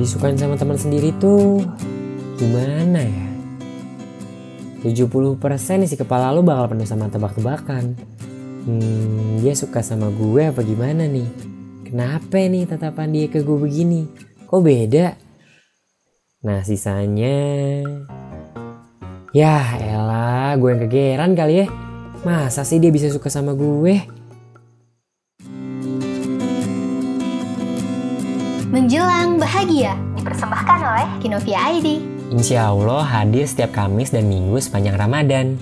disukain sama teman sendiri tuh gimana ya? 70% isi kepala lo bakal penuh sama tebak-tebakan. Hmm, dia suka sama gue apa gimana nih? Kenapa nih tatapan dia ke gue begini? Kok beda? Nah sisanya... Ya elah, gue yang kegeran kali ya. Masa sih dia bisa suka sama gue? Menjelang bahagia dipersembahkan oleh Kinovia ID. Insya Allah hadir setiap Kamis dan Minggu sepanjang Ramadan.